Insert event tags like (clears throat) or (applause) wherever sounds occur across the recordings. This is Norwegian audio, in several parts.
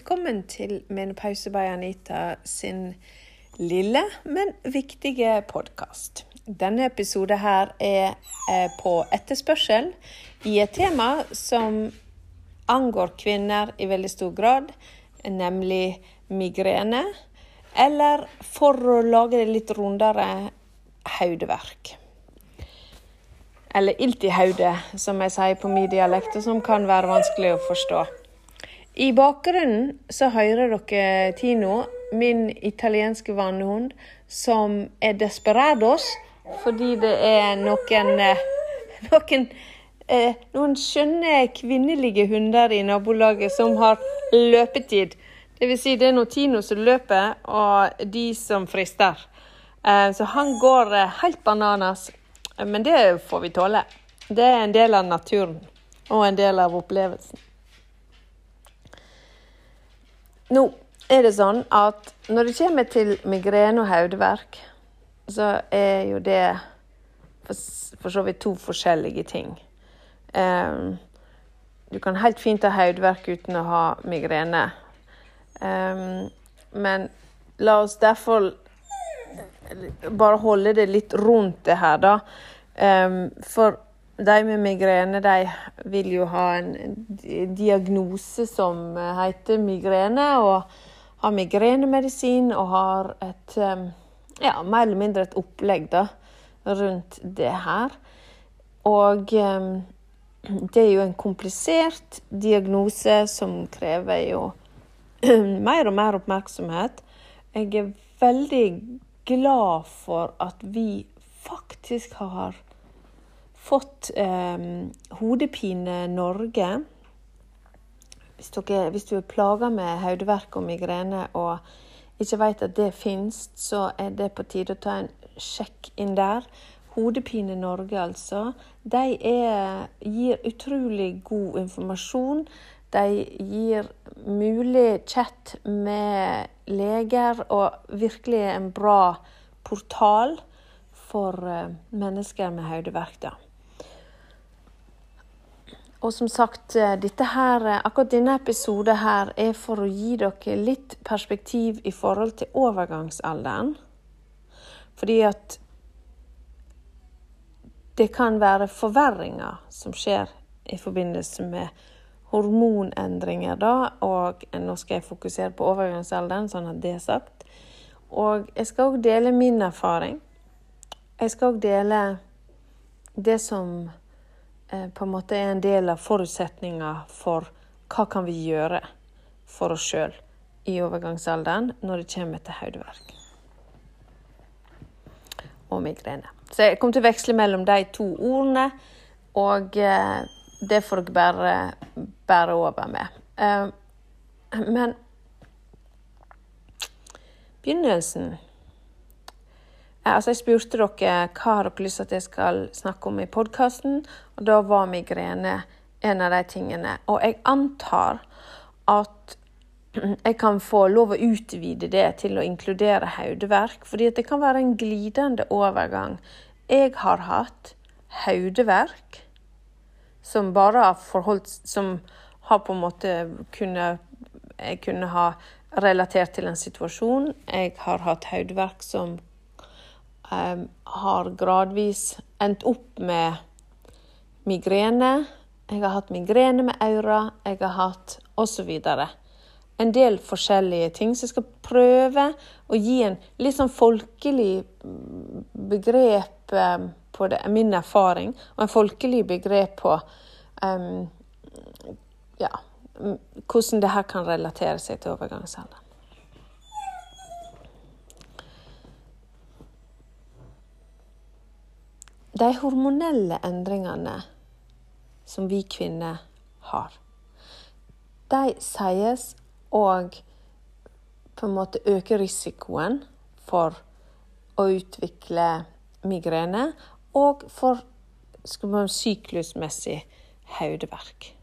Velkommen til Menopause by Anita sin lille, men viktige podkast. Denne episoden her er eh, på etterspørsel i et tema som angår kvinner i veldig stor grad, nemlig migrene. Eller for å lage det litt rundere hodeverk. Eller ilt i hodet, som jeg sier på min dialekt, og som kan være vanskelig å forstå. I bakgrunnen så hører dere Tino, min italienske vannhund, som er desperados fordi det er noen eh, (laughs) noen, eh, noen skjønne kvinnelige hunder i nabolaget som har løpetid. Det vil si det er noen Tino som løper, og de som frister. Eh, så han går helt bananas. Men det får vi tåle. Det er en del av naturen og en del av opplevelsen. Nå er det sånn at når det kommer til migrene og hodeverk, så er jo det for, for, så vidt to forskjellige ting. Um, du kan helt fint ha hodeverk uten å ha migrene. Um, men la oss derfor bare holde det litt rundt det her, da. Um, for de med migrene de vil jo ha en diagnose som heter migrene, og har migrenemedisin og har et ja, mer eller mindre et opplegg da, rundt det her. Og det er jo en komplisert diagnose som krever jo (clears throat) mer og mer oppmerksomhet. Jeg er veldig glad for at vi faktisk har fått eh, Hodepine Norge. Hvis, dere, hvis, du er plaga med hodeverk og migrene og ikke veit at det fins, så er det på tide å ta en sjekk inn der. Hodepine Norge, altså. De er, gir utrolig god informasjon. De gir mulig chat med leger og virkelig en bra portal for eh, mennesker med hodeverk. Og som sagt, eh, her, eh, akkurat denne episoden her er for å gi dere litt perspektiv i forhold til overgangsalderen. Fordi at det kan være forverringer som skjer i forbindelse med hormonendringer, da. Og nå skal jeg fokusere på overgangsalderen, sånn at det er sagt. Og jeg skal òg dele min erfaring. Jeg skal òg dele det som på en måte er en del av forutsetninga for hva kan vi gjøre for oss sjøl i overgangsalderen når det kommer til hodeverk og migrene. Så jeg kommer til å veksle mellom de to ordene, og eh, det får dere bare bære over med. Eh, men begynnelsen Altså, jeg spurte dere hva har dere lyst til at jeg skal snakke om i podkasten, og da var migrene en av de tingene. Og jeg antar at (clears throat) jeg kan få lov å utvide det til å inkludere hodeverk, fordi det kan være en glidende overgang. Jeg har hatt hodeverk som bare har forholdt Som har på en måte kunne Jeg kunne ha relatert til en situasjon. Jeg har hatt hodeverk som um, har gradvis endt opp med migrene. Jeg har hatt migrene med aura, jeg har hatt osv. En del forskjellige ting. Så jeg skal prøve å gi en litt sånn folkelig begrep på det, min erfaring, og en folkelig begrep på um, ja, hvordan det her kan relatere seg til overgangsalderen. De hormonelle endringene som vi kvinner har, de sies òg på en måte øke risikoen for å utvikle migrene og for man, syklusmessig hodeverk.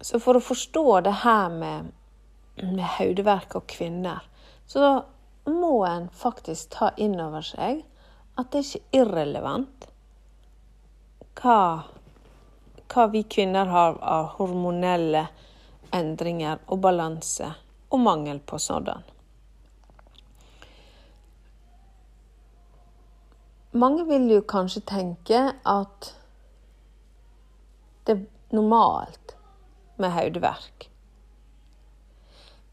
Så for å forstå det her med, med hodeverk og kvinner, så må en faktisk ta inn over seg at det er ikke irrelevant hva hva vi kvinner har av hormonelle endringer og balanse og mangel på sådan. Mange vil jo kanskje tenke at det er normalt med hodeverk.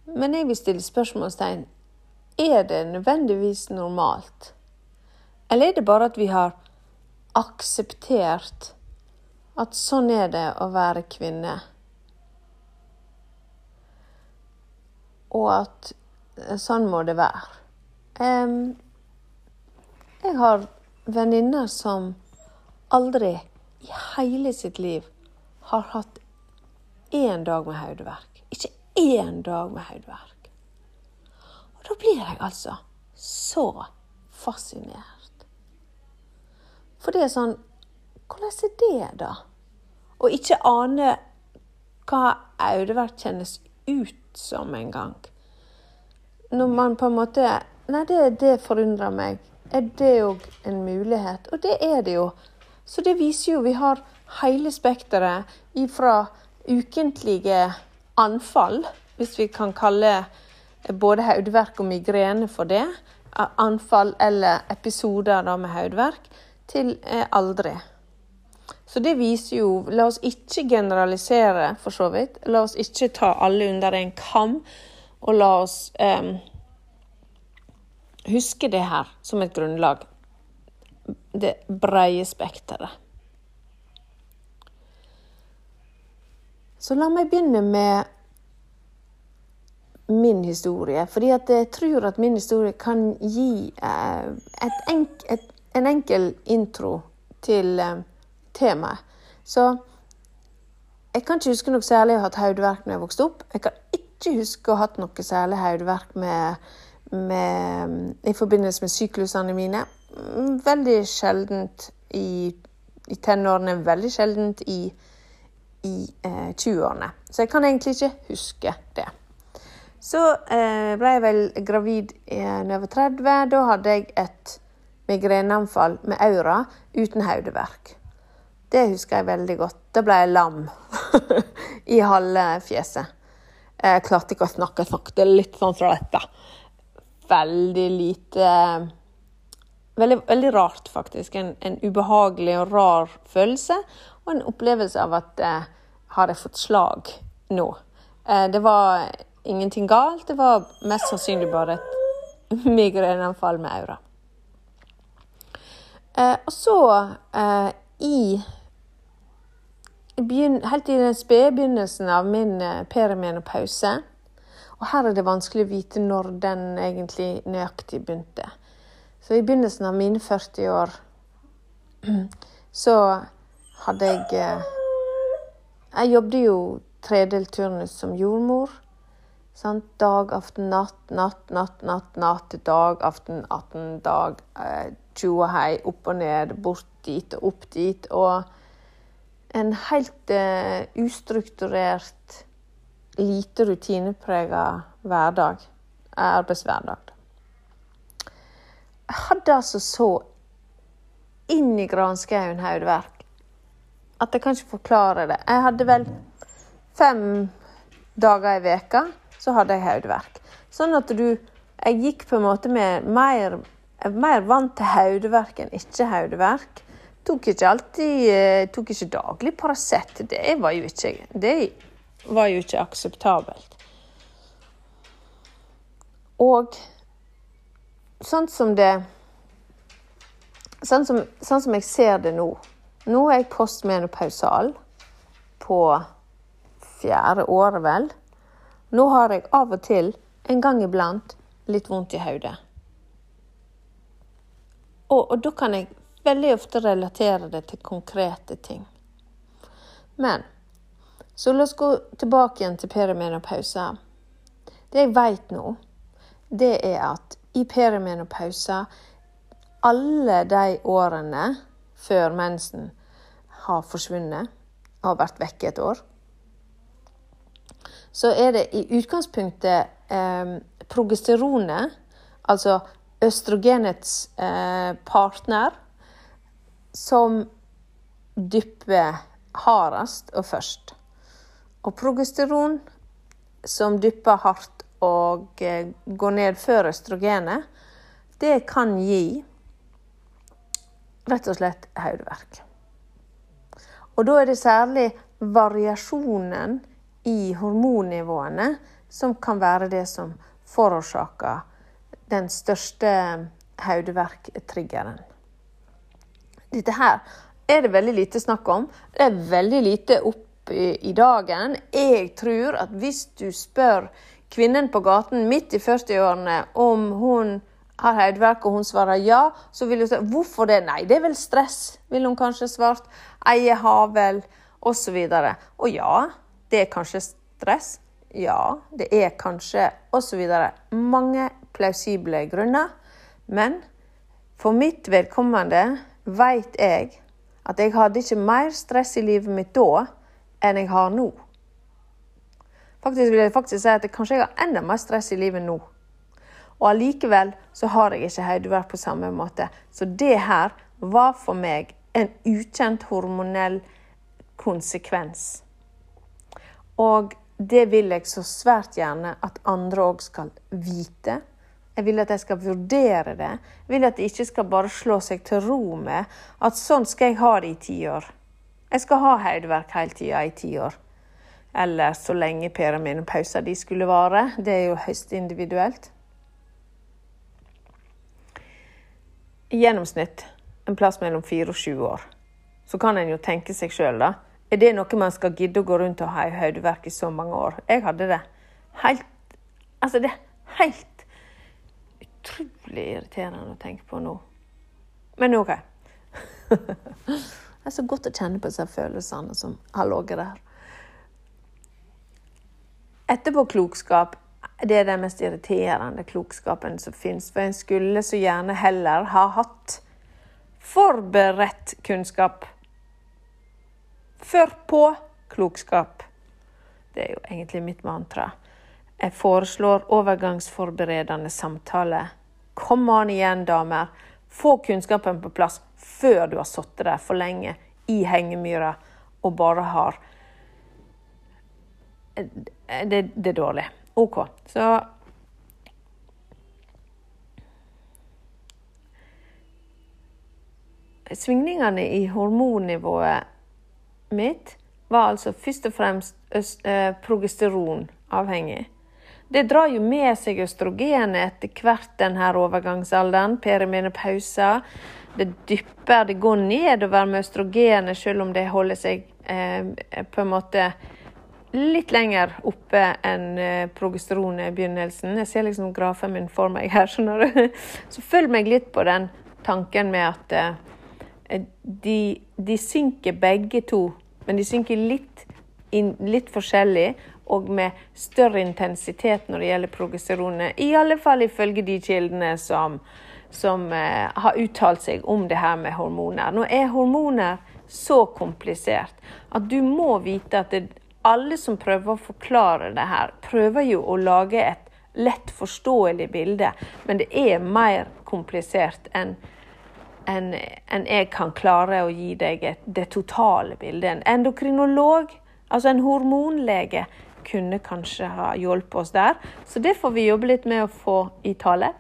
Men jeg vil stille spørsmålstegn er det nødvendigvis normalt? Eller er det bare at vi har akseptert at sånn er det å være kvinne? Og at sånn må det være. Jeg har venninner som aldri i hele sitt liv har hatt én dag med hodeverk. Ikke én dag med hodeverk. Og da blir jeg altså så fascinert. For det er sånn Hvordan er det, da? Å ikke ane hva Audevert kjennes ut som en gang. Når man på en måte Nei, det, det forundrer meg. Er det òg en mulighet? Og det er det jo. Så det viser jo Vi har hele spekteret ifra ukentlige anfall, hvis vi kan kalle både hodeverk og migrene for det, anfall eller episoder med hodeverk, til eh, aldri. Så det viser jo La oss ikke generalisere, for så vidt. La oss ikke ta alle under en kam, og la oss eh, huske det her som et grunnlag. Det breie spekteret. Så la meg begynne med min historie. Fordi jeg tror at min historie kan gi et enk, et, en enkel intro til eh, temaet. Så jeg kan ikke huske noe særlig å ha hatt hodeverk når jeg vokste opp. Jeg kan ikke huske å ha hatt noe særlig hodeverk i forbindelse med syklusene mine. Veldig sjeldent i, i tenårene, veldig sjeldent i, i eh, 20-årene. Så jeg kan egentlig ikke huske det. Så eh, ble jeg vel gravid når jeg var 30. Da hadde jeg et migreneanfall med aura uten hodeverk. Det husker jeg veldig godt. Da ble jeg lam (laughs) i halve fjeset. Jeg klarte ikke å snakke. Jeg litt sånn fra dette. Veldig lite Veldig, veldig rart, faktisk. En, en, ubehagelig og rar følelse. Og en opplevelse av at eh, har jeg fått slag nå? Eh, det var ingenting galt. Det var mest sannsynlig bare et (laughs) migreneanfall med aura. Eh, og så, eh, i Helt i den spede begynnelsen av min eh, perimenopause Og her er det vanskelig å vite når den egentlig nøyaktig begynte. Så i begynnelsen av mine 40 år (clears throat) så hadde jeg eh, Jeg jobbet jo tredelt turnus som jordmor. Sant? Dag, aften, natt, natt, natt, natt, natt, dag, aften, atten, dag. Eh, tjo og hei, opp og ned, bort dit og opp dit. Og en helt eh, ustrukturert, lite rutineprega hverdag. Arbeidshverdag. Jeg hadde altså så inn i granskauen hodeverk at jeg kan ikke forklare det. Jeg hadde vel fem dager i veka så hadde jeg hodeverk. Sånn at du Jeg gikk på en måte med mer, mer vant til hodeverk enn ikke hodeverk. Tok ikke alltid eh, Tok ikke daglig Paracet. Det var jo ikke Det var jo ikke akseptabelt. Og sånn som det Sånn som, sånn som jeg ser det nå Nå er jeg postmenopausal på fjerde året, vel. Nå har jeg av og til, en gang iblant, litt vondt i hodet. Og, og da kan jeg veldig ofte relatere det til konkrete ting. Men så la oss gå tilbake igjen til perimenopause. Det jeg vet nå, det er at i perimenopause alle de årene før mensen har forsvunnet, har vært vekke et år, så er det i utgangspunktet eh, progesteronet, altså østrogenets eh, partner, som dypper hardest og først. Og progesteron, som dypper hardt og eh, går ned før østrogenet, det kan gi rett og slett hodeverk. Og da er det særlig variasjonen i hormonnivåene som kan være det som forårsaker den største hodeverktriggeren. Dette her er det veldig lite snakk om. Det er veldig lite opp i dagen. Jeg tror at hvis du spør kvinnen på gaten midt i 40-årene om hun har hodeverk, og hun svarer ja, så vil hun si hvorfor det? Nei, det er vel stress, vil hun kanskje svart. Eie har vel, osv. Og, og ja, det er kanskje stress. Ja, det er kanskje osv. Mange plausible grunner. Men for mitt vedkommende veit jeg at jeg hadde ikke mer stress i livet mitt da enn jeg har nå. Faktisk vil jeg faktisk si at jeg kanskje jeg har enda mer stress i livet nå. Og allikevel så har jeg ikke høydevær på samme måte. Så det her var for meg en ukjent hormonell konsekvens. Og det vil jeg så svært gjerne at andre òg skal vite. Jeg vil at de skal vurdere det. Jeg vil at de ikke skal bare slå seg til ro med at sånn skal jeg ha det i ti år. Jeg skal ha Heidverk hele tida i ti år. Eller så lenge perimenopauser de skulle vare. Det er jo høyst individuelt. I gjennomsnitt en plass mellom fire og sju år. Så kan en jo tenke seg sjøl, da. Er det noe man skal gidde å gå rundt og ha i hodeverk i så mange år? Jeg hadde det. Helt Altså, det er helt utrolig irriterende å tenke på nå. Men OK. (laughs) det er så godt å kjenne på disse følelsene som har ligget der. Etterpåklokskap det er den mest irriterende klokskapen som fins. For en skulle så gjerne heller ha hatt forberedt kunnskap. Før på klokskap. Det er jo egentlig mitt mantra. Jeg foreslår overgangsforberedende samtale. Kom an igjen, damer. Få kunnskapen på plass før du har sittet der for lenge i hengemyra og bare har det, det er dårlig. OK. Så Svingningene i hormonnivået mitt var altså først og fremst eh, progesteronavhengig. Det drar jo med seg østrogenet etter hvert denne overgangsalderen, perimenopausa. Det dypper, det går nedover med østrogenet selv om det holder seg eh, på en måte litt lenger oppe enn eh, progesteronet i begynnelsen. Jeg ser liksom grafen min for meg her, (laughs) skjønner du. Så følg meg litt på den tanken med at eh, de, de synker begge to, men de synker litt, litt forskjellig og med større intensitet når det gjelder progesteronet. I alle fall ifølge de kildene som, som eh, har uttalt seg om det her med hormoner. Nå er hormoner så komplisert at du må vite at det, alle som prøver å forklare det her, prøver jo å lage et lett forståelig bilde, men det er mer komplisert enn enn en jeg kan klare å gi deg et, det totale bildet. En endokrinolog, altså en hormonlege, kunne kanskje ha hjulpet oss der. Så det får vi jobbe litt med å få i tale.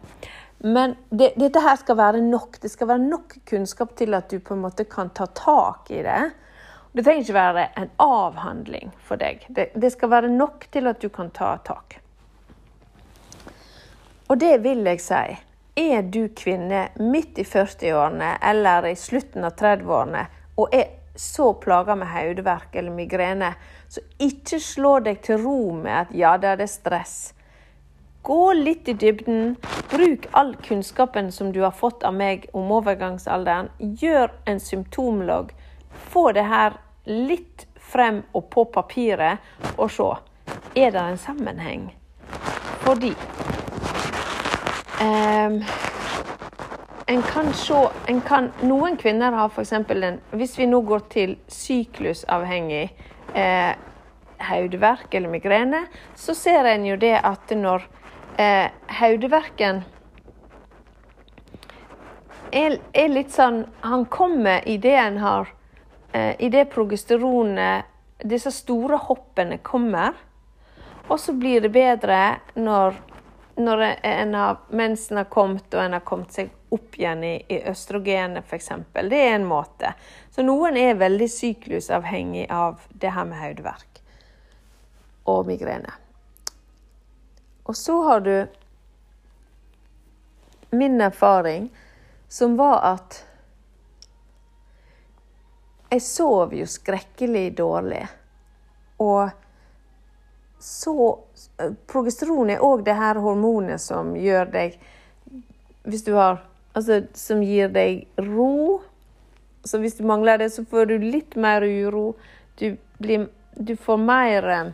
Men det, dette her skal være nok. Det skal være nok kunnskap til at du på en måte kan ta tak i det. Det trenger ikke være en avhandling for deg. Det, det skal være nok til at du kan ta tak. Og det vil jeg si. Er du kvinne midt i 40-årene eller i slutten av 30-årene og er så plaga med hodeverk eller migrene, så ikke slå deg til ro med at ja, det er stress. Gå litt i dybden. Bruk all kunnskapen som du har fått av meg om overgangsalderen. Gjør en symptomlogg. Få det her litt frem og på papiret, og se. Er det en sammenheng? Fordi en kan se en kan, Noen kvinner har f.eks. en Hvis vi nå går til syklusavhengig eh, hodeverk eller migrene, så ser en jo det at når eh, er, er, litt sånn Han kommer i det en har eh, det progesteronet Disse store hoppene kommer, og så blir det bedre når, når en har, mensen har kommet og en har kommet seg opp igjen i, i østrogenet, f.eks. Det er en måte. Så noen er veldig syklusavhengig av det her med hodeverk og migrene. Og så har du min erfaring, som var at jeg sov jo skrekkelig dårlig. Og så Progesteron er òg det her hormonet som gjør deg Hvis du har Altså som gir deg ro. Så hvis du mangler det, så får du litt mer uro. Du, blir, du får mer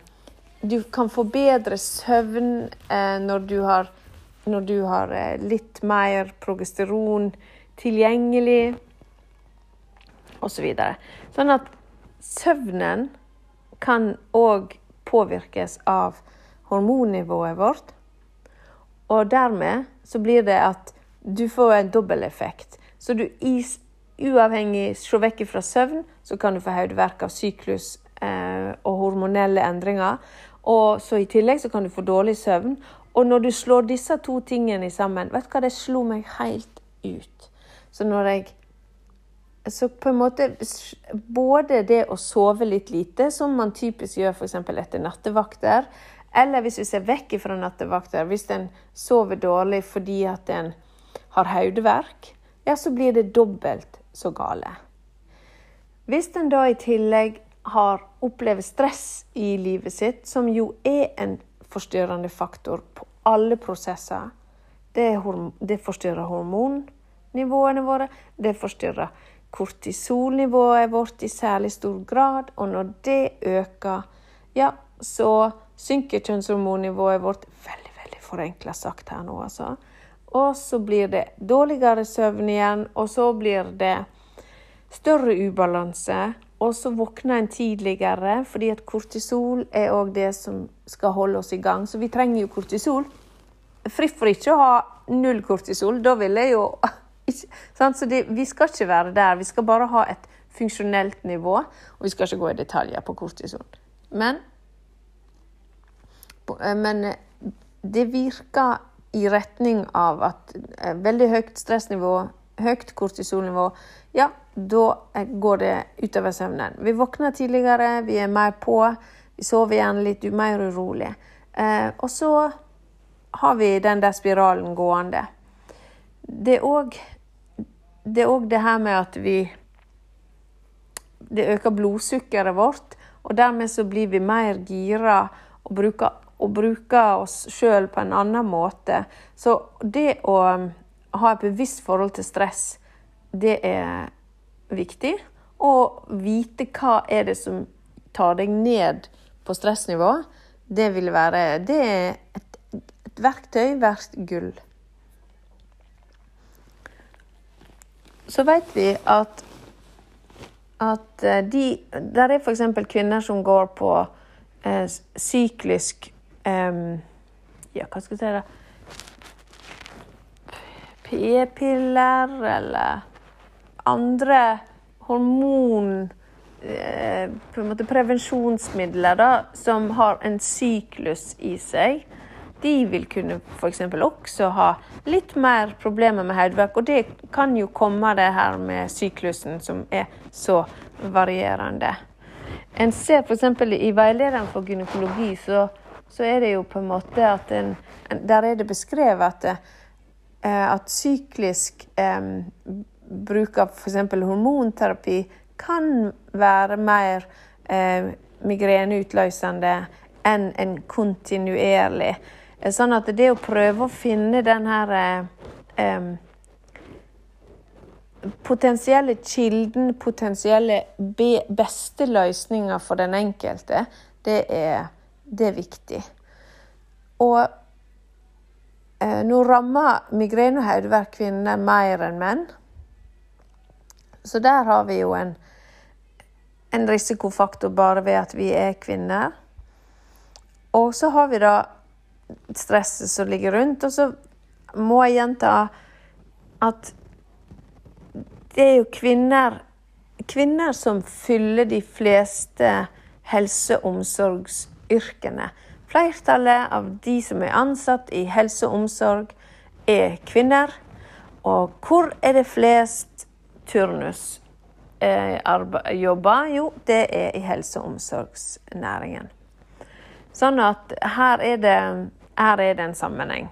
Du kan få bedre søvn eh, når du har, når du har eh, litt mer progesteron tilgjengelig osv. Så videre. sånn at søvnen kan òg påvirkes av hormonnivået vårt. Og dermed så blir det at du får en dobbeleffekt. Så du uavhengig Se vekk fra søvn, så kan du få hodeverk av syklus eh, og hormonelle endringer. Og så i tillegg så kan du få dårlig søvn. Og når du slår disse to tingene sammen Vet du hva, det slo meg helt ut. Så når jeg så på en måte Både det å sove litt lite, som man typisk gjør f.eks. etter nattevakter, eller hvis vi ser vekk fra nattevakter, hvis en sover dårlig fordi at en har hodeverk, ja, så blir det dobbelt så gale. Hvis en da i tillegg har opplevd stress i livet sitt, som jo er en forstyrrende faktor på alle prosesser Det, det forstyrrer hormonnivåene våre, det forstyrrer kortisolnivået vårt i særlig stor grad. Og når det øker, ja, så synker kjønnshormonnivået vårt. Veldig, veldig forenkla sagt her nå, altså. Og så blir det dårligere søvn igjen, og så blir det større ubalanse. Og så våkner en tidligere, fordi at kortisol er òg det som skal holde oss i gang. Så vi trenger jo kortisol. Fritt for ikke å ha null kortisol. Da ville jeg jo så det, vi skal ikke være der. Vi skal bare ha et funksjonelt nivå, og vi skal ikke gå i detaljer på kortison. Men, eh, men eh, det virker i retning av at eh, veldig høyt stressnivå, høyt kortisonnivå, ja, da går det utover søvnen. Vi våkner tidligere, vi er mer på, vi sover gjerne litt mer urolig. og så har vi den der spiralen gående. Det er òg det, det her med at vi Det øker blodsukkeret vårt, og dermed så blir vi mer gira og bruker, og bruker oss sjøl på en annen måte. Så det å um, ha et bevisst forhold til stress, det er viktig. Og vite hva er det som tar deg ned på stressnivå, det vil være Det er et, et verktøy verdt gull. Så vet vi at, at eh, de Der er f.eks. kvinner som går på eh, syklisk eh, Ja, hva skal jeg si det P-piller eller andre hormon... Eh, på en måte prevensjonsmidler da, som har en syklus i seg de vil kunne f.eks. også ha litt mer problemer med hodeverk. Og det kan jo komme det her med syklusen, som er så varierende. En ser f.eks. i veilederen for gynekologi, så, så, er det jo på en måte at en, Der er det beskrevet at, eh, at syklisk eh, bruk av f.eks. hormonterapi kan være mer eh, migreneutløsende enn en kontinuerlig. Sånn at det å prøve å finne den her eh, Potensielle kilden, potensielle be beste løsninger for den enkelte, det er, det er viktig. Og eh, nå rammer migrene og hodeverk kvinner mer enn menn. Så der har vi jo en, en risikofaktor bare ved at vi er kvinner. Og så har vi da stresset som ligger rundt. Og så må jeg gjenta at det er jo kvinner kvinner som fyller de fleste helse- og omsorgsyrkene. Flertallet av de som er ansatt i helse og omsorg, er kvinner. Og hvor er det flest turnusjobber? Eh, jo, det er i helse- og omsorgsnæringen. Sånn at her er det, her er det en sammenheng.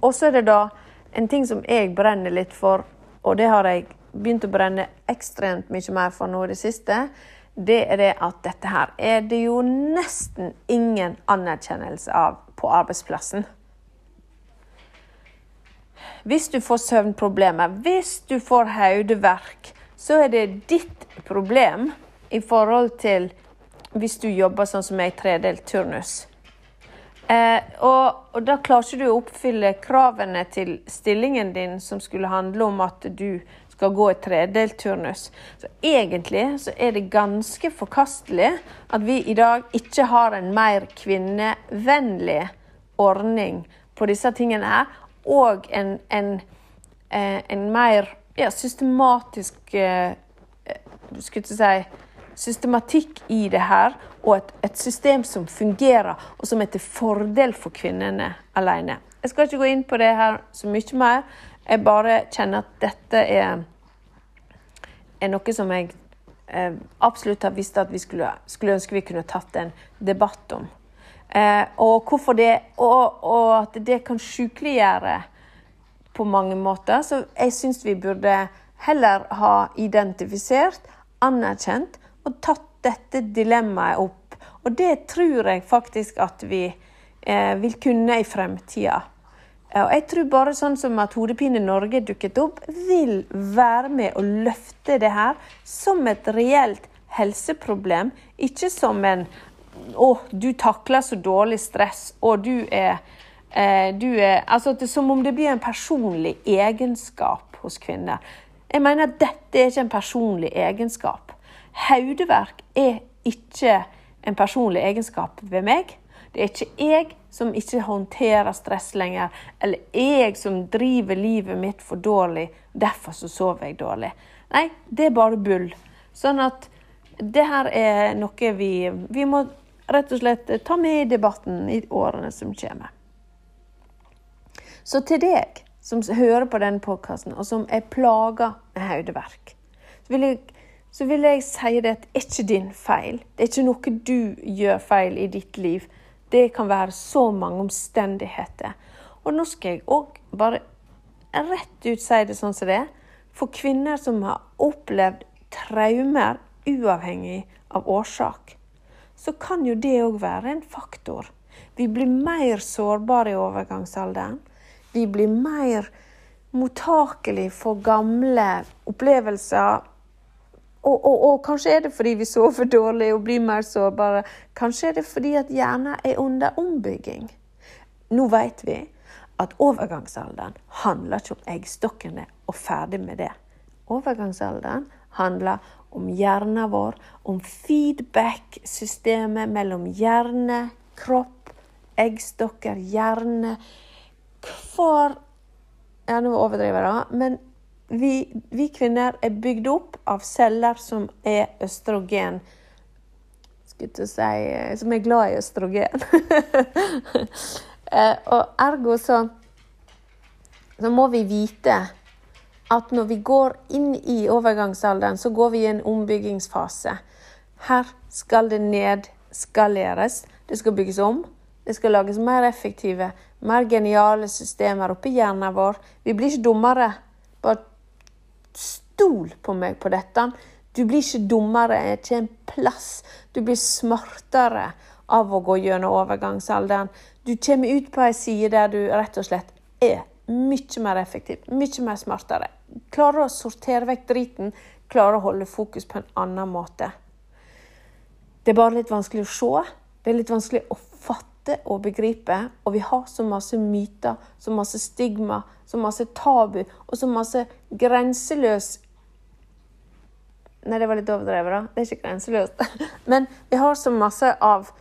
Og så er det da en ting som jeg brenner litt for, og det har jeg begynt å brenne ekstremt mye mer for nå i det siste, det er det at dette her er det jo nesten ingen anerkjennelse av på arbeidsplassen. Hvis du får søvnproblemer, hvis du får hodeverk, så er det ditt problem i forhold til hvis du jobber sånn som jeg, tredelt turnus. Eh, og, og, da klarer ikke du å oppfylle kravene til stillingen din, som skulle handle om at du skal gå i tredelt turnus. Så egentlig så er det ganske forkastelig at vi i dag ikke har en mer kvinnevennlig ordning på disse tingene her, og en, en, eh, en mer ja, systematisk eh, Skulle jeg si systematikk i det her, og et, et, system som fungerer, og som er til fordel for kvinnene alene. Jeg skal ikke gå inn på det her så mye mer. Jeg bare kjenner at dette er, er noe som jeg eh, absolutt har visst at vi skulle, skulle, ønske vi kunne tatt en debatt om. Eh, og hvorfor det, og, og at det kan sykeliggjøre på mange måter. Så jeg syns vi burde heller ha identifisert, anerkjent og tatt dette dilemmaet opp. Og det tror jeg faktisk at vi eh, vil kunne i fremtida. Og jeg tror bare sånn som at Hodepine Norge dukket opp, vil være med å løfte det her som et reelt helseproblem. Ikke som en 'Å, du takler så dårlig stress', og du er, eh, du er Altså det som om det blir en personlig egenskap hos kvinner. Jeg mener at dette er ikke en personlig egenskap. Hodeverk er ikke en personlig egenskap ved meg. Det er ikke jeg som ikke håndterer stress lenger, eller jeg som driver livet mitt for dårlig, derfor så sover jeg dårlig. Nei, det er bare bull. Sånn at det her er noe vi, vi må rett og slett ta med i debatten i årene som kommer. Så til deg som hører på denne podkasten, og som er plaga med hodeverk, vil jeg så vil jeg si det at det er ikke din feil. Det er ikke noe du gjør feil i ditt liv. Det kan være så mange omstendigheter. Og nå skal jeg òg bare rett ut si det sånn som det er. For kvinner som har opplevd traumer uavhengig av årsak, så kan jo det òg være en faktor. Vi blir mer sårbare i overgangsalderen. Vi blir mer mottakelig for gamle opplevelser og, og, og, kanskje er det fordi vi sover dårlig og blir mer sårbare. Kanskje er det fordi at hjernen er under ombygging. Nå vet vi at overgangsalderen handler ikke om eggstokkene og ferdig med det. Overgangsalderen handler om hjernen vår, om feedback-systemet mellom hjerne, kropp, eggstokker, hjerne Hver Ja, nå overdriver jeg, men vi, vi, kvinner er bygd opp av celler som er østrogen. Si Som er glad i østrogen. (laughs) Eh, og ergo så, så må vi vite at når vi går inn i overgangsalderen, så går vi i en ombyggingsfase. Her skal det nedskaleres. Det skal bygges om. Det skal lages mer effektive, mer geniale systemer oppi hjernen vår. Vi blir ikke dummere. Bare Stol på meg på dette. Du blir ikke dummere, ikke en plass. Du blir smartere av å gå gjennom overgangsalderen. Du kommer ut på ei side der du rett og slett er mye mer effektiv, mye mer smartere. Klarer å sortere vekk driten, klarer å holde fokus på en annen måte. Det er bare litt vanskelig å se. Det er litt vanskelig å fatte og begripe. Og vi har så masse myter, så masse stigma, så masse tabu og så masse grenseløs Nei, det var litt overdrevet, da. Det er ikke grenseløst. (laughs) Men vi har så masse av,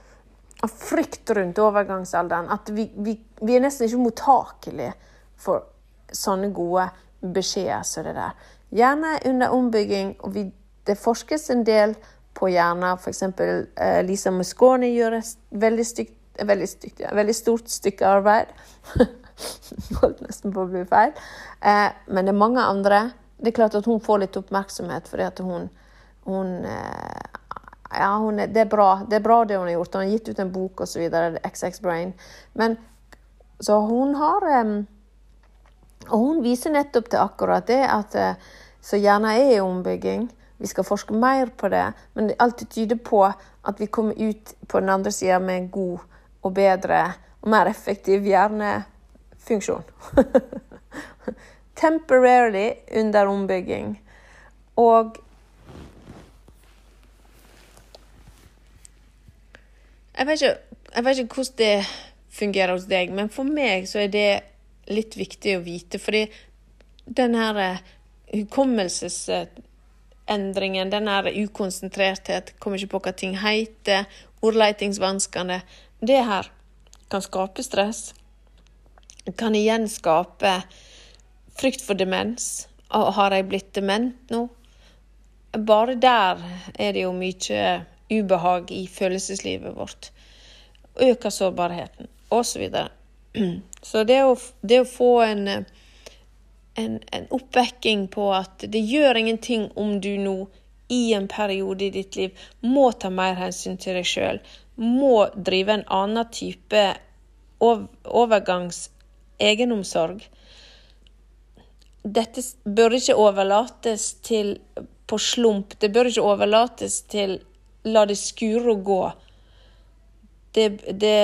av frykt rundt overgangsalderen at vi, vi, vi, er nesten ikke mottakelige for sånne gode beskjeder som det der. Hjernen er under ombygging, og vi, det forskes en del på hjernen. F.eks. Eh, Lisa Musconi gjør et veldig, stygt, veldig, stygt, ja, veldig stort stykke arbeid. (laughs) (laughs) Holdt nesten på å bli feil. Eh, men det er mange andre. Det er klart at hun får litt oppmerksomhet fordi at hun, hun eh, ja, er, det, er bra. det er bra det hun har gjort. Hun har gitt ut en bok osv. XX Brain. Men så hun har um, Og hun viser nettopp til akkurat det at uh, så gjerne er i ombygging. Vi skal forske mer på det, men alltid tyder på at vi kommer ut på den andre sida med en god og bedre og mer effektiv hjernefunksjon. (laughs) Temporarily under ombygging. Og jeg vet, ikke, jeg vet ikke hvordan det fungerer hos deg, men for meg så er det litt viktig å vite. Fordi den her eh, hukommelsesendringen, den her ukonsentrerthet, kommer ikke på hva ting heter, ordleitingsvanskene Det her kan skape stress. Kan igjen skape frykt for demens. Har jeg blitt dement nå? Bare der er det jo mye ubehag i følelseslivet vårt. Øker sårbarheten osv. Så, (clears throat) så det å, det å få en, en, en oppvekking på at det gjør ingenting om du nå i en periode i ditt liv må ta mer hensyn til deg sjøl, må drive en annen type overgangs egenomsorg. Dette bør ikke overlates til på slump. Det bør ikke overlates til la det skure og gå. Det, det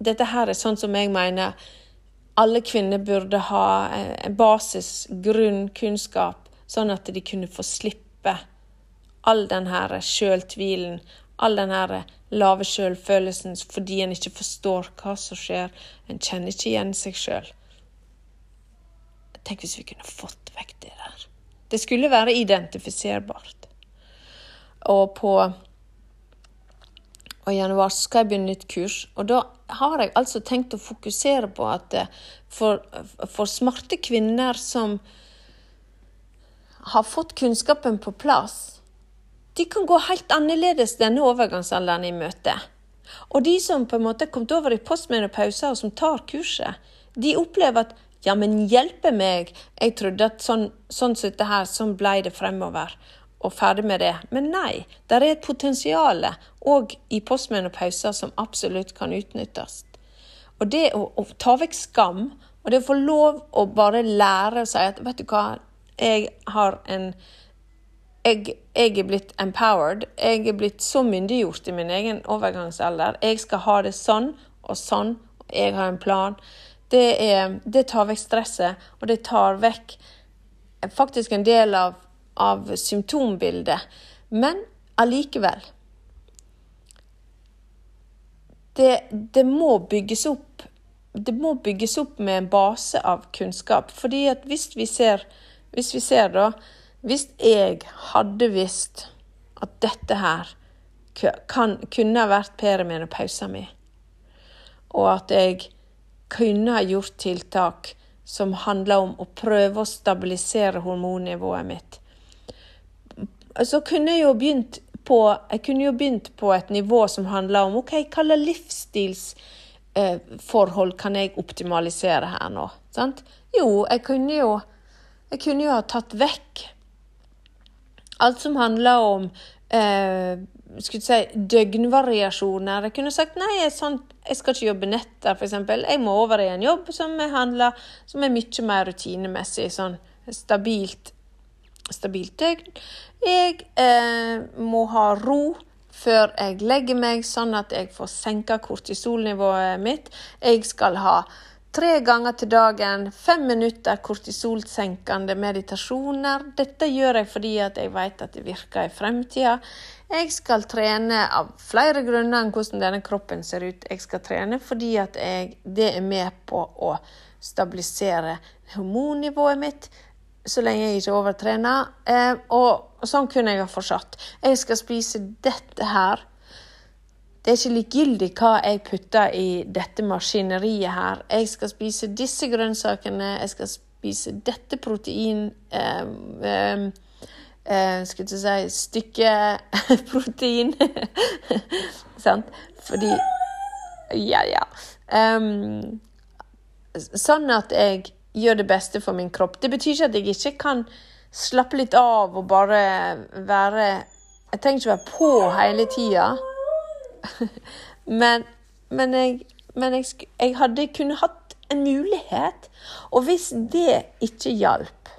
dette her er sånn som jeg mener alle kvinner burde ha en basis, grunn, kunnskap, sånn at de kunne få slippe all den her sjøltvilen, all den her lave sjølfølelsen fordi en ikke forstår hva som skjer. En kjenner ikke igjen seg sjøl. Tenk hvis vi kunne fått vekk det der. Det skulle være identifiserbart. Og på og i januar skal jeg begynne nytt kurs. Og da har jeg altså tenkt å fokusere på at eh, for, for smarte kvinner som har fått kunnskapen på plass, de kan gå helt annerledes denne overgangsalderen i møte. Og de som på en måte er kommet over i postmenopause og som tar kurset, de opplever at ja, men hjelpe meg, jeg trodde at sånn, sånn som dette her, sånn ble det fremover og ferdig med det. Men nei, det er et potensial òg i postmenopauser som absolutt kan utnyttes. Og det å, å, ta vekk skam, og det å få lov å bare lære å si at vet du hva, jeg har en jeg, jeg, er blitt empowered. Jeg er blitt så myndiggjort i min egen overgangsalder. Jeg skal ha det sånn og sånn. Jeg har en plan. Det, er, det tar vekk stresset, og det tar vekk faktisk en del av av symptombildet. Men allikevel det, det, må bygges opp det må bygges opp med en base av kunnskap. Fordi at hvis vi ser, hvis vi ser da Hvis jeg hadde visst at dette her kan, kunne ha vært perimenopausen min, og at jeg kunne ha gjort tiltak som handler om å prøve å stabilisere hormonnivået mitt, så kunne jeg jo begynt på, jeg kunne jo begynt på et nivå som handler om ok, hva slags livsstilsforhold eh, kan jeg optimalisere her nå? Sant? Jo, jeg kunne jo, jeg kunne jo ha tatt vekk alt som handler om eh, skulle si, døgnvariasjoner. Jeg kunne sagt nei, jeg, sånn, jeg skal ikke jobbe netter, f.eks. Jeg må over i en jobb som, handler, som er mye mer rutinemessig, sånn stabilt, stabilt døgn. Jeg eh, må ha ro før jeg legger meg, sånn at jeg får senka kortisolnivået mitt. Jeg skal ha tre ganger til dagen fem minutter kortisolsenkende meditasjoner. Dette gjør jeg fordi jeg vet at det virker i fremtida. Jeg skal trene av flere grunner enn hvordan denne kroppen ser ut. Jeg skal trene fordi jeg, det er med på å stabilisere hormonnivået mitt så lenge jeg ikke overtrener. Eh, og, sånn kunne jeg ha fortsatt. Jeg skal spise dette her. Det er ikke likegyldig hva jeg putter i dette maskineriet her. Jeg skal spise disse grønnsakene, jeg skal spise dette protein eh, eh, Skal jeg si stykket (laughs) protein. (laughs) Sant? Fordi Ja, ja. Um, sånn at jeg gjør det beste for min kropp. Det betyr ikke at jeg ikke kan slappe litt av og bare være Jeg trenger ikke være på hele tida. Men, men, jeg, men jeg, jeg, hadde kunne hatt en mulighet. Og hvis det ikke hjalp,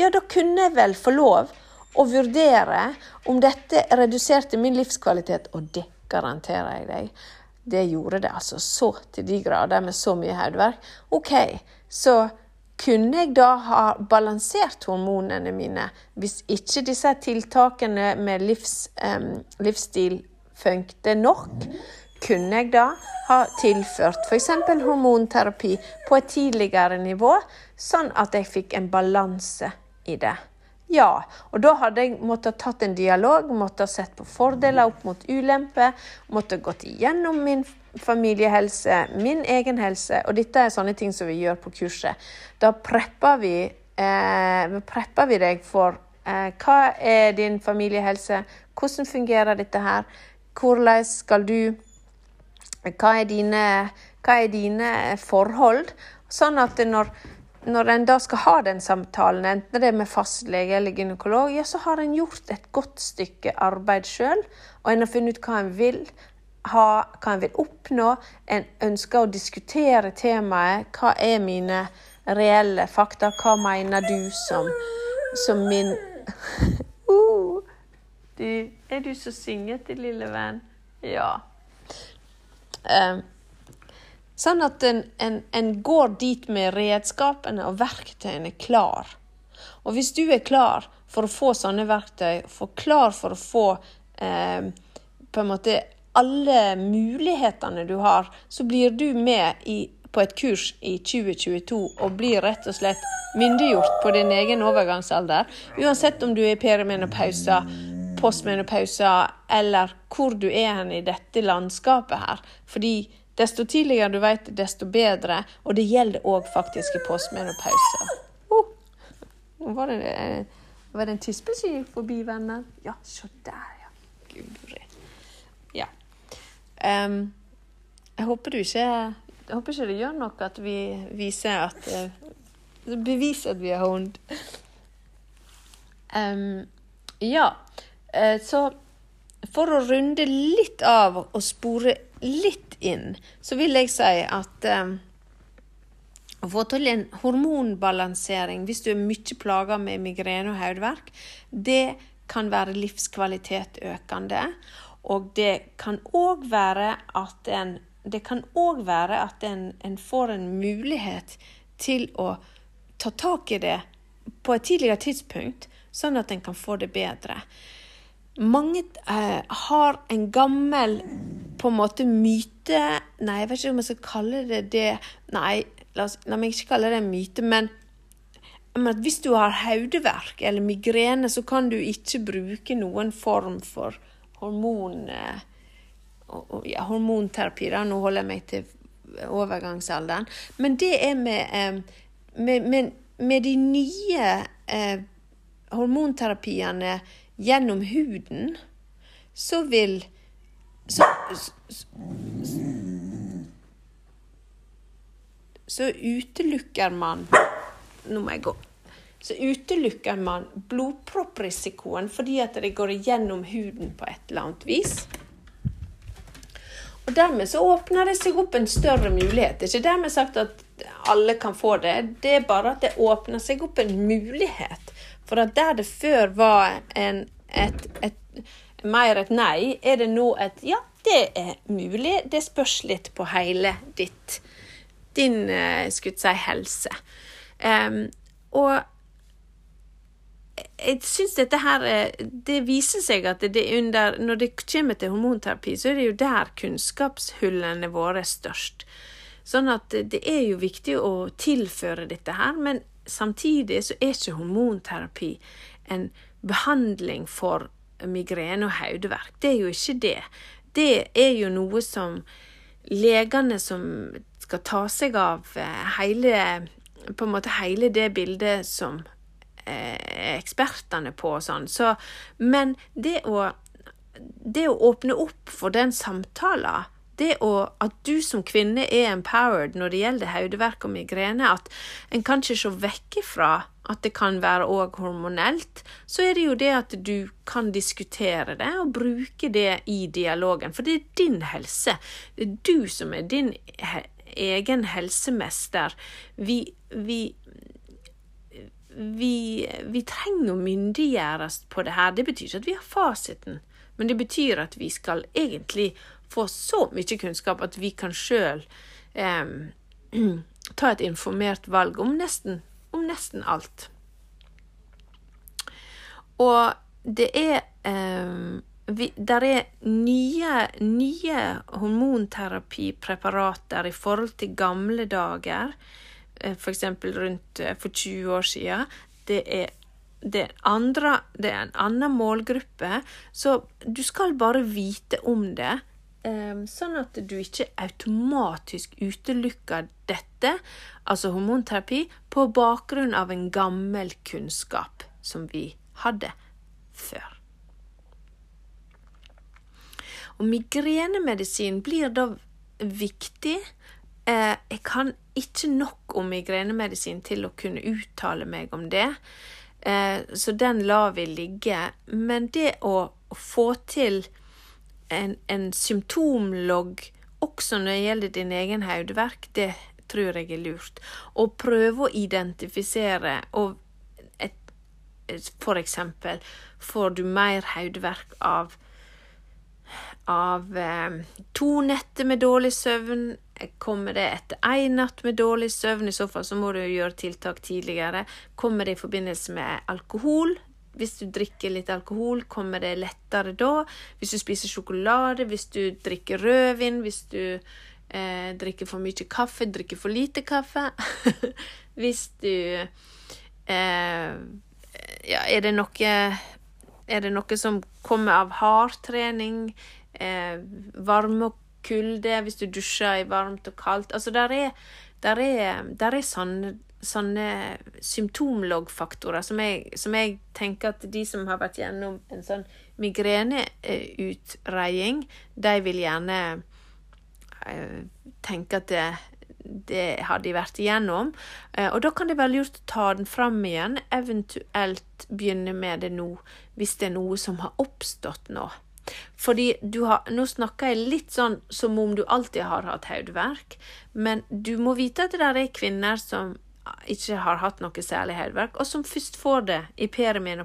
ja, da kunne jeg vel få lov å vurdere om dette reduserte min livskvalitet. Og det garanterer jeg deg. Det gjorde det altså så til de grader med så mye hodeverk. OK, så kunne jeg da ha balansert hormonene mine hvis ikke disse tiltakene med livs, um, livsstil funkte nok? Kunne jeg da ha tilført f.eks. hormonterapi på et tidligere nivå, sånn at jeg fikk en balanse i det? Ja, og da hadde jeg måttet tatt en dialog, måttet sett på fordeler opp mot ulemper, måttet gått igjennom min familiehelse, min egen helse, og dette er sånne ting som vi gjør på kurset. Da prepper vi, eh, prepper vi deg for eh, hva er din familiehelse, hvordan fungerer dette her, hvordan skal du hva er dine, hva er dine forhold? Sånn at når når en da skal ha den samtalen, enten det er med fastlege eller gynekolog, ja, så har en gjort et godt stykke arbeid sjøl, og en har funnet ut hva en vil ha, hva en vil oppnå. En ønsker å diskutere temaet. Hva er mine reelle fakta? Hva mener du som, som min (laughs) uh, du, Er du så syngete, lille venn? Ja. Um, Sånn at en, en, en, går dit med redskapene og verktøyene klar. Og hvis du er klar for å få sånne verktøy, for klar for å få eh, på en måte alle mulighetene du har, så blir du med i, på et kurs i 2022 og blir rett og slett myndiggjort på din egen overgangsalder. Uansett om du er perimenopausa, postmenopausa eller hvor du er hen i dette landskapet her. Fordi Desto tidligere du vet desto bedre. Og det gjelder òg i postmenopause. Oh, var det, var det en tispe som gikk forbi, venner? Ja, se der, ja. Guri. Ja. Um, jeg håper du ikke jeg håper ikke det gjør noe at vi viser at uh, Beviser at vi er hund. Um, ja, uh, så for å runde litt av og spore litt inn, så vil jeg si at eh, å få til en hormonbalansering hvis du er mye plaga med migrene og hodeverk, det kan være livskvalitet økende. Og det kan òg være at en det kan òg være at en, en, får en mulighet til å ta tak i det på et tidligere tidspunkt, sånn at en kan få det bedre. Mange eh, har en gammel på en måte myte Nei, jeg vet ikke om jeg skal kalle det det. Nei, la, oss, la meg ikke kalle det en myte. Men, men hvis du har hodeverk eller migrene, så kan du ikke bruke noen form for hormon, eh, ja, hormonterapi. Da. Nå holder jeg meg til overgangsalderen. Men det er med, eh, med, med, med de nye eh, hormonterapiene gjennom huden, så vil så, så, så utelukker man Nå må jeg gå. Så utelukker man blodpropprisikoen fordi at det går gjennom huden på et eller annet vis. Og Dermed så åpner det seg opp en større mulighet. Det er ikke dermed sagt at alle kan få det. Det er bare at det åpner seg opp en mulighet for at der det før var en, et, et, mer et nei, er det nå et ja, det er mulig. Det spørs litt på hele ditt din eh, skulle si, helse. Um, og jeg syns dette her Det viser seg at det under, når det kommer til hormonterapi, så er det jo der kunnskapshullene våre er størst. Sånn at det er jo viktig å tilføre dette her, men samtidig så er ikke hormonterapi en behandling for migrene og hodeverk. Det er jo ikke det. Det er jo noe som legene som skal ta seg av eh, hele på en måte hele det bildet som eh, ekspertene på og sånn. Så, men det å, det å åpne opp for den samtalen det å, at du som kvinne er empowered når det gjelder hodeverk og migrene, at en kan ikke se vekk ifra at det kan være òg hormonelt, så er det jo det at du kan diskutere det og bruke det i dialogen. For det er din helse. Det er du som er din egen helsemester. Vi, vi vi, vi, trenger å myndiggjøres på det her. Det betyr ikke at vi har fasiten, men det betyr at vi skal egentlig få så mye kunnskap at vi kan sjøl eh, (clears throat) ta et informert valg om nesten, nesten alt. Og det er eh, vi, der er nye, nye hormonterapipreparater i forhold til gamle dager, eh, f.eks. rundt eh, for 20 år siden. Det er, det, andre, det er en annen målgruppe, så du skal bare vite om det. Eh, sånn at du ikke automatisk utelukker dette, altså hormonterapi, på bakgrunn av en gammel kunnskap som vi hadde før. Og migrenemedisin blir da viktig. Eh, jeg kan ikke nok om migrenemedisin til å kunne uttale meg om det, eh, så den lar vi ligge. Men det å få til en, en symptomlogg også når det gjelder din egen hodeverk, det tror jeg er lurt. Å prøve å identifisere og et, For eksempel, får du mer hodeverk av av eh, to netter med dårlig søvn. Kommer det etter én natt med dårlig søvn, i så fall så må du gjøre tiltak tidligere. Kommer det i forbindelse med alkohol? Hvis du drikker litt alkohol, kommer det lettere da? Hvis du spiser sjokolade, hvis du drikker rødvin, hvis du eh, drikker for mye kaffe, drikker for lite kaffe (laughs) Hvis du eh, Ja, er det noe Er det noe som kommer av hardtrening? eh, varme og kulde, hvis du dusjer i varmt og kaldt. Altså, der er, der er, der er sånne, sånne symptomloggfaktorer som som jeg, tenker at de som har vært gjennom en sånn migreneutredning, de vil gjerne eh, tenke at det, det har de vært igjennom. Eh, og da kan det være lurt å ta den fram igjen, eventuelt begynne med det nå, hvis det er noe som har oppstått nå. Fordi du har Nå snakker jeg litt sånn som om du alltid har hatt hodeverk, men du må vite at det der er kvinner som ikke har hatt noe særlig hodeverk, og som først får det i perimen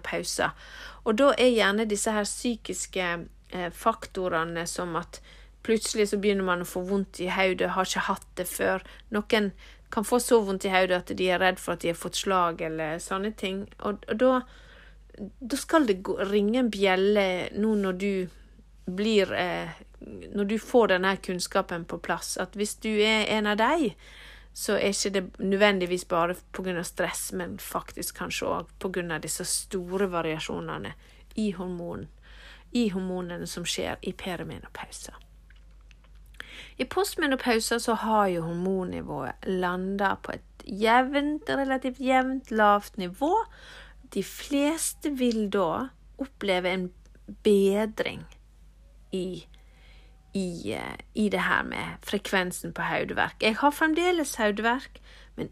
Og da er gjerne disse her psykiske eh, faktorene som at plutselig så begynner man å få vondt i hodet, har ikke hatt det før. Noen kan få så vondt i hodet at de er redd for at de har fått slag eller sånne ting. Og, og da da skal det ringe en bjelle nå når du blir eh, Når du får denne kunnskapen på plass, at hvis du er en av de, så er ikke det nødvendigvis bare pga. stress, men faktisk kanskje òg pga. disse store variasjonene i hormonen. I hormonene som skjer i perimenopausa. I postmenopausa så har jo hormonnivået landa på et jevnt, relativt jevnt lavt nivå, de fleste vil da oppleve en bedring i, i, eh, i det her med frekvensen på hodeverk. Jeg har fremdeles hodeverk, men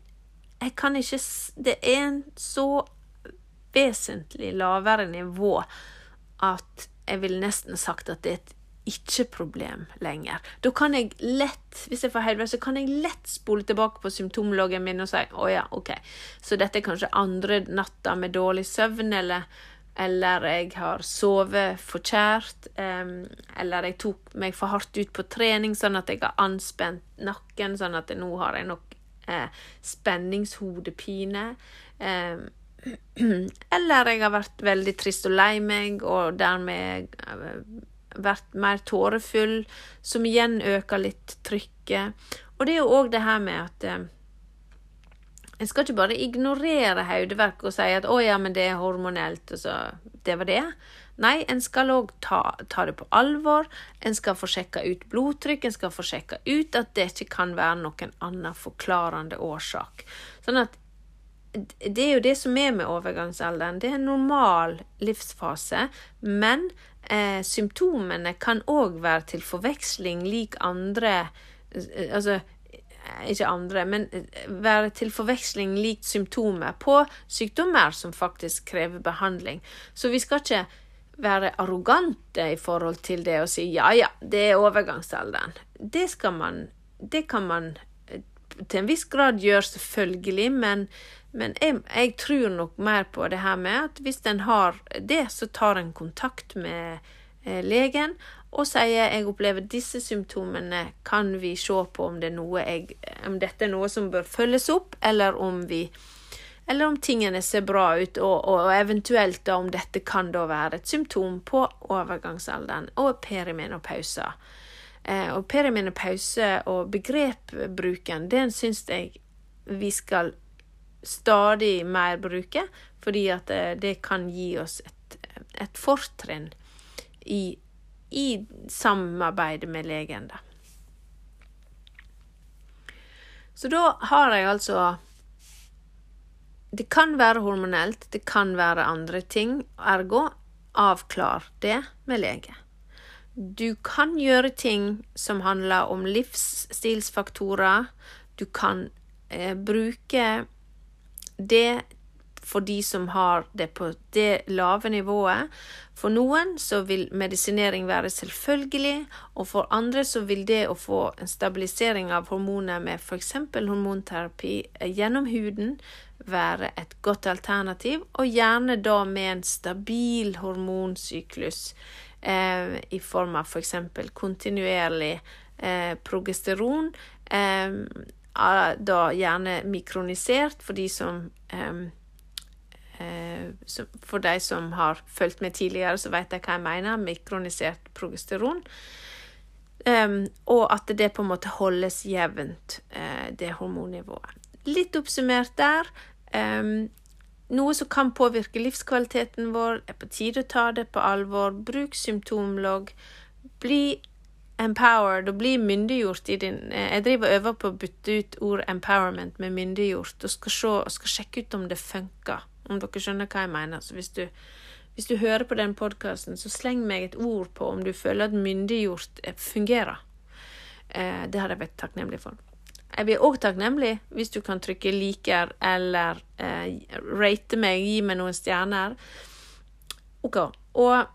jeg kan ikke Det er en så vesentlig lavere nivå at jeg ville nesten sagt at det er et ikke-problem lenger. Da kan jeg lett, hvis jeg får hodeverk, så kan jeg lett spole tilbake på symptomloggen min og si å ja, ok, så dette er kanskje andre natta med dårlig søvn, eller, eller jeg har sovet for kjært, eller jeg tok meg for hardt ut på trening, sånn at jeg har anspent nakken, sånn at nå har jeg nok eh, spenningshodepine. (clears throat) Eller jeg har vært veldig trist og lei meg, og dermed eh, vært mer tårefull, som igjen øker litt trykket. Og det er jo òg det her med at en skal ikke bare ignorere hodeverk og si at 'å ja, men det er hormonelt', og så det var det. Nei, en skal òg ta, ta, det på alvor. En skal få sjekka ut blodtrykk, en skal få sjekka ut at det ikke kan være noen annen forklarende årsak. Sånn at det er jo det som er med overgangsalderen. Det er en normal livsfase, men eh, symptomene kan òg være til forveksling lik andre eh, Altså ikke andre, men være til forveksling likt symptomer på sykdommer som faktisk krever behandling. Så vi skal ikke være arrogante i forhold til det og si ja, ja, det er overgangsalderen. Det man Det kan man eh, til en viss grad gjøre, selvfølgelig, men, men jeg, jeg, tror nok mer på det her med at hvis en har det, så tar en kontakt med eh, legen og sier jeg opplever disse symptomene, kan vi se på om, det jeg, om dette er noe som bør følges opp, eller om vi eller om tingene ser bra ut, og, og, eventuelt da om dette kan da være et symptom på overgangsalderen og perimenopausa. Eh, og perimenopause og begrepbruken, den syns jeg vi skal stadig mer bruke, fordi at eh, det kan gi oss et, et fortrinn i i samarbeid med legen, da. Så da har jeg altså Det kan være hormonelt, det kan være andre ting. Ergo avklar det med lege. Du kan gjøre ting som handler om livsstilsfaktorer. Du kan eh, bruke det for de som har det på det lave nivået. For noen så vil medisinering være selvfølgelig, og for andre så vil det å få en stabilisering av hormoner med f.eks. hormonterapi gjennom huden være et godt alternativ, og gjerne da med en stabil hormonsyklus eh, i form av f.eks. For kontinuerlig eh, progesteron. Eh, da gjerne mikronisert for de som eh, Eh, for de som har fulgt med tidligere, så vet de hva jeg mener. Mikronisert progesteron. Um, og at det på en måte holdes jevnt, uh, det hormonnivået. Litt oppsummert der. Um, noe som kan påvirke livskvaliteten vår, er på tide å ta det på alvor. Bruk symptomlogg. Bli empowered og bli myndiggjort i din Jeg driver og øver på å bytte ut ord empowerment med myndiggjort, og skal, se, og skal sjekke ut om det funker om dere skjønner hva jeg mener. Så hvis du, hvis du hører på den podkasten, så sleng meg et ord på om du føler at myndiggjort eh, fungerer. Eh, det hadde jeg vært takknemlig for. Jeg blir òg takknemlig hvis du kan trykke 'liker' eller eh, rate meg, gi meg noen stjerner. OK. Og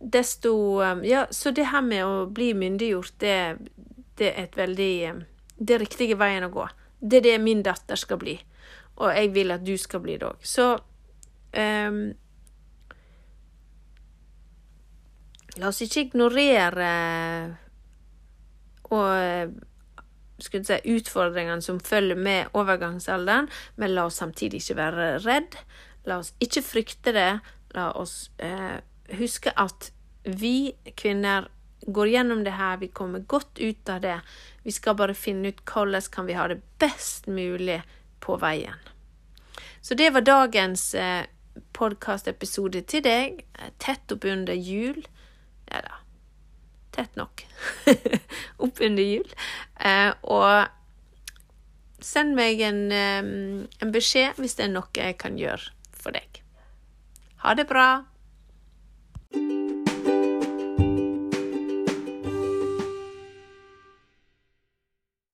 desto eh, Ja, så det her med å bli myndiggjort, det, det er et veldig eh, Det er riktige veien å gå. Det er det min datter skal bli. Og jeg vil at du skal bli det òg. Så um, La oss ikke ignorere og si, utfordringene som følger med overgangsalderen, men la oss samtidig ikke være redd. La oss ikke frykte det. La oss eh, huske at vi kvinner går gjennom det her, vi kommer godt ut av det. Vi skal bare finne ut hvordan kan vi ha det best mulig på veien. Så det var dagens eh, podkastepisode til deg, eh, tett oppunder jul. Ja da, tett nok (laughs) oppunder jul. Eh, og send meg en, eh, en beskjed hvis det er noe jeg kan gjøre for deg. Ha det bra.